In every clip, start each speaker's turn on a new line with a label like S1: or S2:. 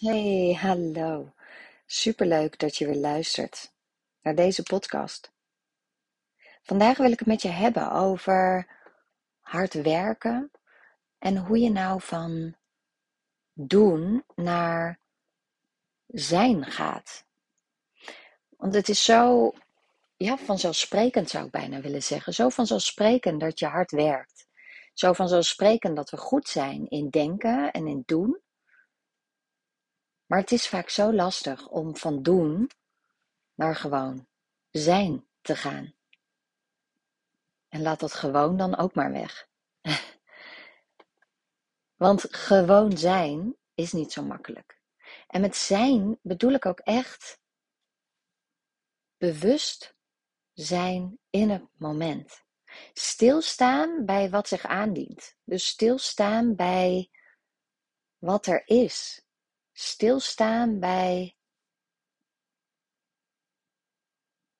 S1: Hey, hallo. Superleuk dat je weer luistert naar deze podcast. Vandaag wil ik het met je hebben over hard werken en hoe je nou van doen naar zijn gaat. Want het is zo, ja, vanzelfsprekend zou ik bijna willen zeggen. Zo vanzelfsprekend dat je hard werkt. Zo vanzelfsprekend dat we goed zijn in denken en in doen. Maar het is vaak zo lastig om van doen naar gewoon zijn te gaan. En laat dat gewoon dan ook maar weg. Want gewoon zijn is niet zo makkelijk. En met zijn bedoel ik ook echt bewust zijn in het moment. Stilstaan bij wat zich aandient. Dus stilstaan bij wat er is stilstaan bij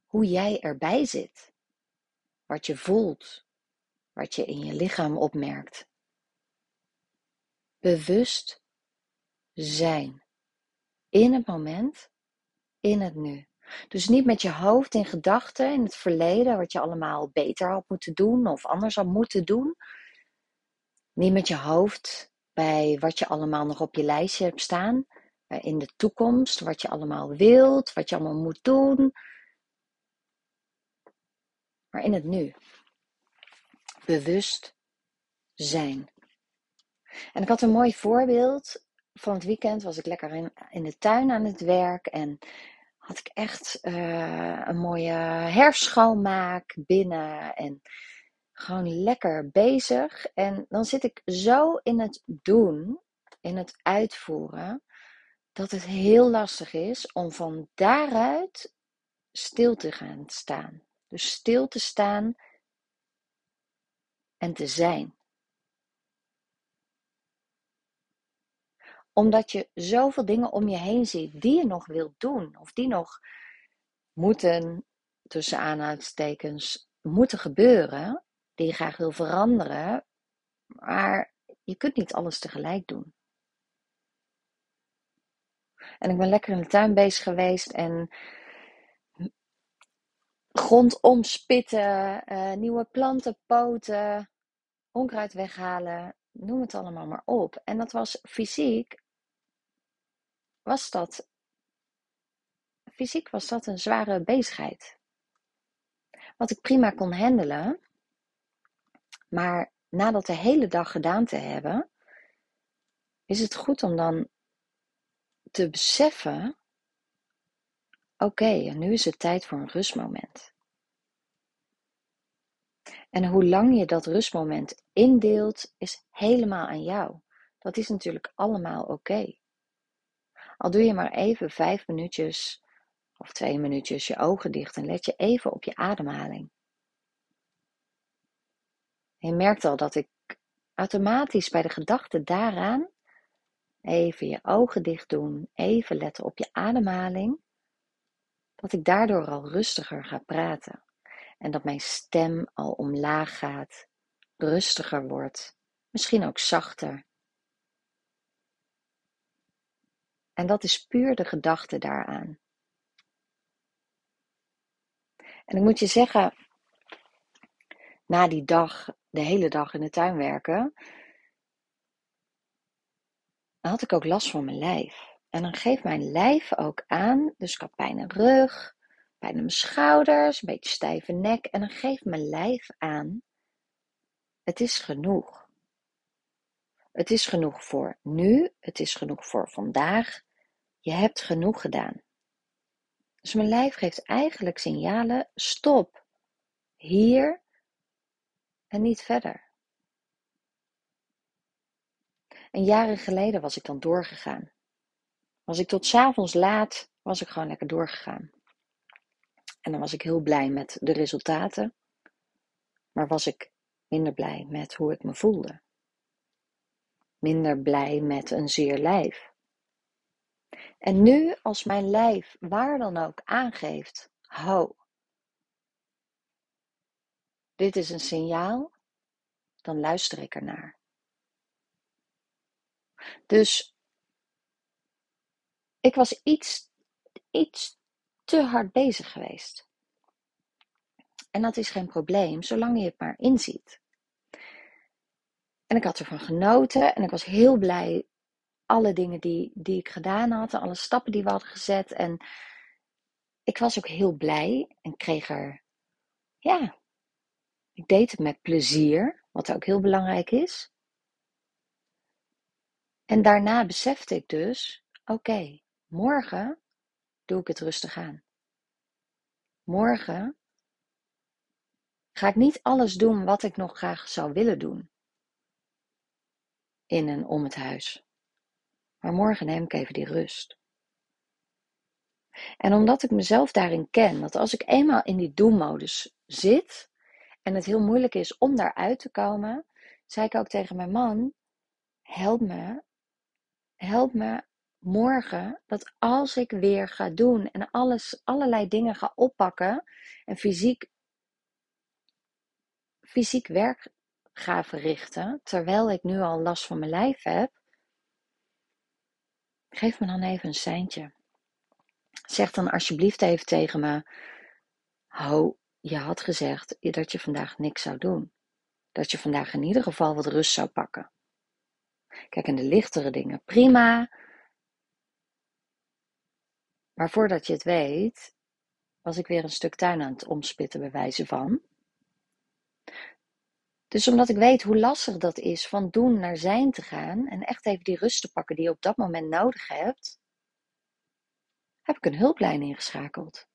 S1: hoe jij erbij zit, wat je voelt, wat je in je lichaam opmerkt. Bewust zijn. In het moment, in het nu. Dus niet met je hoofd in gedachten in het verleden, wat je allemaal beter had moeten doen of anders had moeten doen. Niet met je hoofd bij wat je allemaal nog op je lijstje hebt staan. In de toekomst, wat je allemaal wilt, wat je allemaal moet doen. Maar in het nu. Bewust zijn. En ik had een mooi voorbeeld. Van het weekend was ik lekker in, in de tuin aan het werk. En had ik echt uh, een mooie herschoonmaak binnen. En gewoon lekker bezig. En dan zit ik zo in het doen, in het uitvoeren, dat het heel lastig is om van daaruit stil te gaan staan. Dus stil te staan en te zijn. Omdat je zoveel dingen om je heen ziet die je nog wilt doen, of die nog moeten, tussen aanhalingstekens, moeten gebeuren die je graag wil veranderen, maar je kunt niet alles tegelijk doen. En ik ben lekker in de tuin bezig geweest en grond omspitten, uh, nieuwe planten poten, onkruid weghalen, noem het allemaal maar op. En dat was fysiek, was dat, fysiek was dat een zware bezigheid. Wat ik prima kon handelen, maar na dat de hele dag gedaan te hebben, is het goed om dan te beseffen: oké, nu is het tijd voor een rustmoment. En hoe lang je dat rustmoment indeelt, is helemaal aan jou. Dat is natuurlijk allemaal oké. Al doe je maar even vijf minuutjes of twee minuutjes je ogen dicht en let je even op je ademhaling. Je merkt al dat ik automatisch bij de gedachte daaraan Even je ogen dicht doen, even letten op je ademhaling. Dat ik daardoor al rustiger ga praten. En dat mijn stem al omlaag gaat, rustiger wordt, misschien ook zachter. En dat is puur de gedachte daaraan. En ik moet je zeggen, na die dag, de hele dag in de tuin werken, dan had ik ook last van mijn lijf. En dan geeft mijn lijf ook aan, dus ik had pijn in rug, pijn in mijn schouders, een beetje stijve nek. En dan geeft mijn lijf aan, het is genoeg. Het is genoeg voor nu, het is genoeg voor vandaag. Je hebt genoeg gedaan. Dus mijn lijf geeft eigenlijk signalen, stop, hier en niet verder. En jaren geleden was ik dan doorgegaan. Was ik tot s'avonds laat, was ik gewoon lekker doorgegaan. En dan was ik heel blij met de resultaten. Maar was ik minder blij met hoe ik me voelde. Minder blij met een zeer lijf. En nu, als mijn lijf waar dan ook aangeeft: ho, dit is een signaal, dan luister ik ernaar. Dus ik was iets, iets te hard bezig geweest. En dat is geen probleem, zolang je het maar inziet. En ik had ervan genoten en ik was heel blij. Alle dingen die, die ik gedaan had, alle stappen die we hadden gezet. En ik was ook heel blij en kreeg er, ja, ik deed het met plezier, wat ook heel belangrijk is. En daarna besefte ik dus, oké, morgen doe ik het rustig aan. Morgen ga ik niet alles doen wat ik nog graag zou willen doen. In en om het huis. Maar morgen neem ik even die rust. En omdat ik mezelf daarin ken, dat als ik eenmaal in die do-modus zit en het heel moeilijk is om daaruit te komen, zei ik ook tegen mijn man: help me, help me morgen dat als ik weer ga doen en alles, allerlei dingen ga oppakken en fysiek, fysiek werk ga verrichten, terwijl ik nu al last van mijn lijf heb, geef me dan even een seintje. Zeg dan alsjeblieft even tegen me: Ho, je had gezegd dat je vandaag niks zou doen. Dat je vandaag in ieder geval wat rust zou pakken. Kijk, en de lichtere dingen, prima. Maar voordat je het weet, was ik weer een stuk tuin aan het omspitten, bij wijze van. Dus omdat ik weet hoe lastig dat is van doen naar zijn te gaan en echt even die rust te pakken die je op dat moment nodig hebt, heb ik een hulplijn ingeschakeld.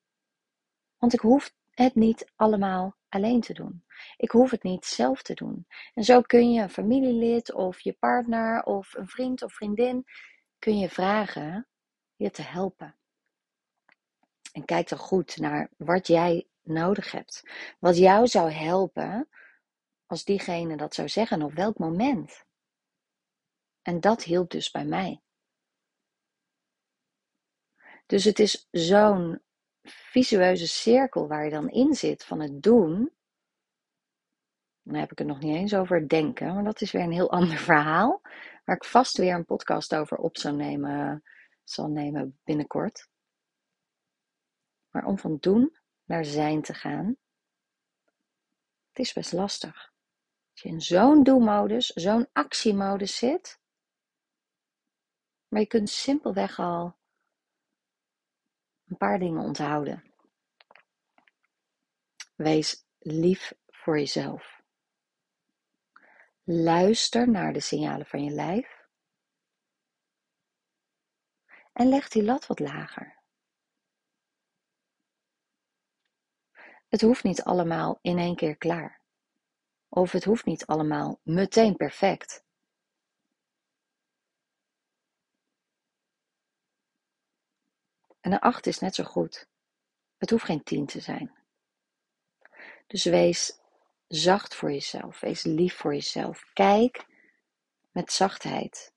S1: Want ik hoef het niet allemaal alleen te doen. Ik hoef het niet zelf te doen. En zo kun je een familielid of je partner of een vriend of vriendin kun je vragen je te helpen. En kijk dan goed naar wat jij nodig hebt. Wat jou zou helpen als diegene dat zou zeggen, op welk moment. En dat hielp dus bij mij. Dus het is zo'n visueuze cirkel waar je dan in zit van het doen. Dan heb ik het nog niet eens over het denken, maar dat is weer een heel ander verhaal. Waar ik vast weer een podcast over op zal nemen, zal nemen binnenkort. Maar om van doen naar zijn te gaan, het is best lastig. Als je in zo'n do-modus, zo'n actiemodus zit, maar je kunt simpelweg al een paar dingen onthouden. Wees lief voor jezelf. Luister naar de signalen van je lijf. En leg die lat wat lager. Het hoeft niet allemaal in één keer klaar. Of het hoeft niet allemaal meteen perfect. En een 8 is net zo goed. Het hoeft geen 10 te zijn. Dus wees zacht voor jezelf. Wees lief voor jezelf. Kijk met zachtheid.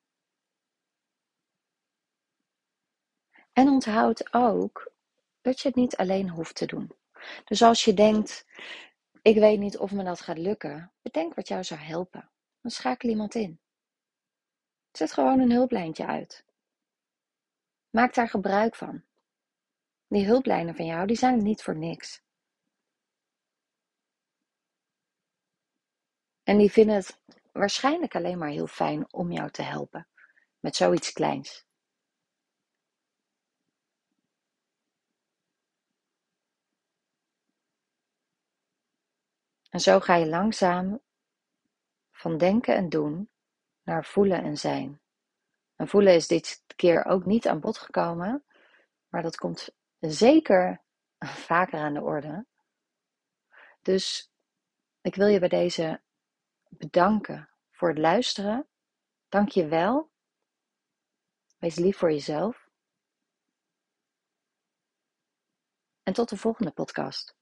S1: En onthoud ook dat je het niet alleen hoeft te doen. Dus als je denkt, ik weet niet of me dat gaat lukken, bedenk wat jou zou helpen. Dan schakel iemand in. Zet gewoon een hulplijntje uit. Maak daar gebruik van. Die hulplijnen van jou, die zijn niet voor niks. En die vinden het waarschijnlijk alleen maar heel fijn om jou te helpen met zoiets kleins. En zo ga je langzaam van denken en doen naar voelen en zijn. En voelen is dit keer ook niet aan bod gekomen, maar dat komt zeker vaker aan de orde. Dus ik wil je bij deze bedanken voor het luisteren. Dank je wel. Wees lief voor jezelf. En tot de volgende podcast.